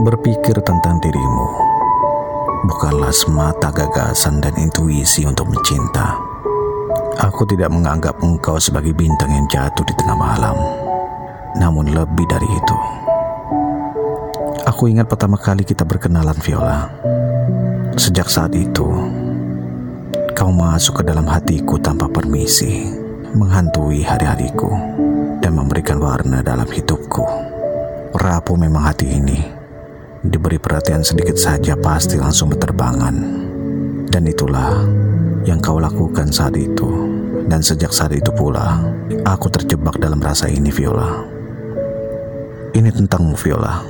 Berpikir tentang dirimu bukanlah semata gagasan dan intuisi untuk mencinta. Aku tidak menganggap engkau sebagai bintang yang jatuh di tengah malam, namun lebih dari itu. Aku ingat pertama kali kita berkenalan, Viola. Sejak saat itu, kau masuk ke dalam hatiku tanpa permisi, menghantui hari-hariku, dan memberikan warna dalam hidupku. Rapuh memang hati ini Diberi perhatian sedikit saja pasti langsung berterbangan. Dan itulah yang kau lakukan saat itu. Dan sejak saat itu pula, aku terjebak dalam rasa ini Viola. Ini tentangmu Viola.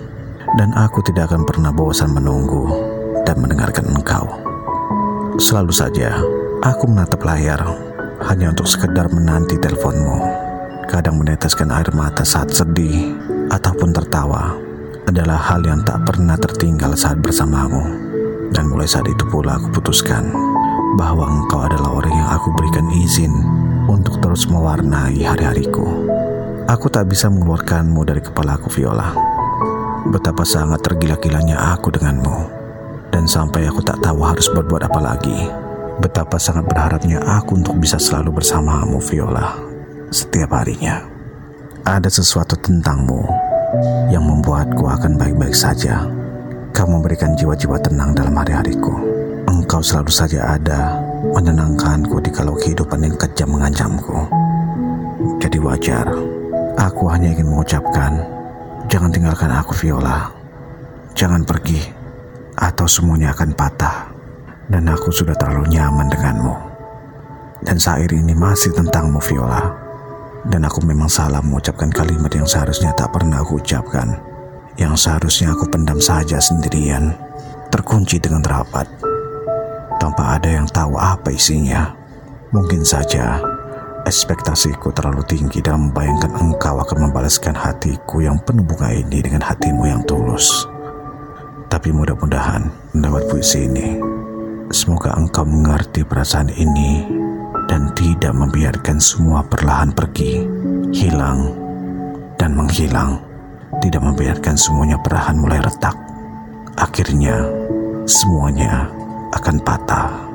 Dan aku tidak akan pernah bosan menunggu dan mendengarkan engkau. Selalu saja, aku menatap layar hanya untuk sekedar menanti teleponmu. Kadang meneteskan air mata saat sedih ataupun tertawa adalah hal yang tak pernah tertinggal saat bersamamu. Dan mulai saat itu pula aku putuskan bahwa engkau adalah orang yang aku berikan izin untuk terus mewarnai hari-hariku. Aku tak bisa mengeluarkanmu dari kepalaku, Viola. Betapa sangat tergila-gilanya aku denganmu. Sampai aku tak tahu harus berbuat apa lagi. Betapa sangat berharapnya aku untuk bisa selalu bersamamu, Viola. Setiap harinya. Ada sesuatu tentangmu yang membuatku akan baik-baik saja. Kau memberikan jiwa-jiwa tenang dalam hari-hariku. Engkau selalu saja ada, menenangkanku di kalau kehidupan yang kejam mengancamku. Jadi wajar, aku hanya ingin mengucapkan, jangan tinggalkan aku Viola. Jangan pergi, atau semuanya akan patah. Dan aku sudah terlalu nyaman denganmu. Dan saat ini masih tentangmu Viola. Dan aku memang salah mengucapkan kalimat yang seharusnya tak pernah aku ucapkan. Yang seharusnya aku pendam saja sendirian, terkunci dengan rapat. Tanpa ada yang tahu apa isinya. Mungkin saja ekspektasiku terlalu tinggi dalam membayangkan engkau akan membalaskan hatiku yang penuh bunga ini dengan hatimu yang tulus. Tapi mudah-mudahan mendapat puisi ini, semoga engkau mengerti perasaan ini dan tidak membiarkan semua perlahan pergi, hilang, dan menghilang. Tidak membiarkan semuanya perlahan mulai retak. Akhirnya, semuanya akan patah.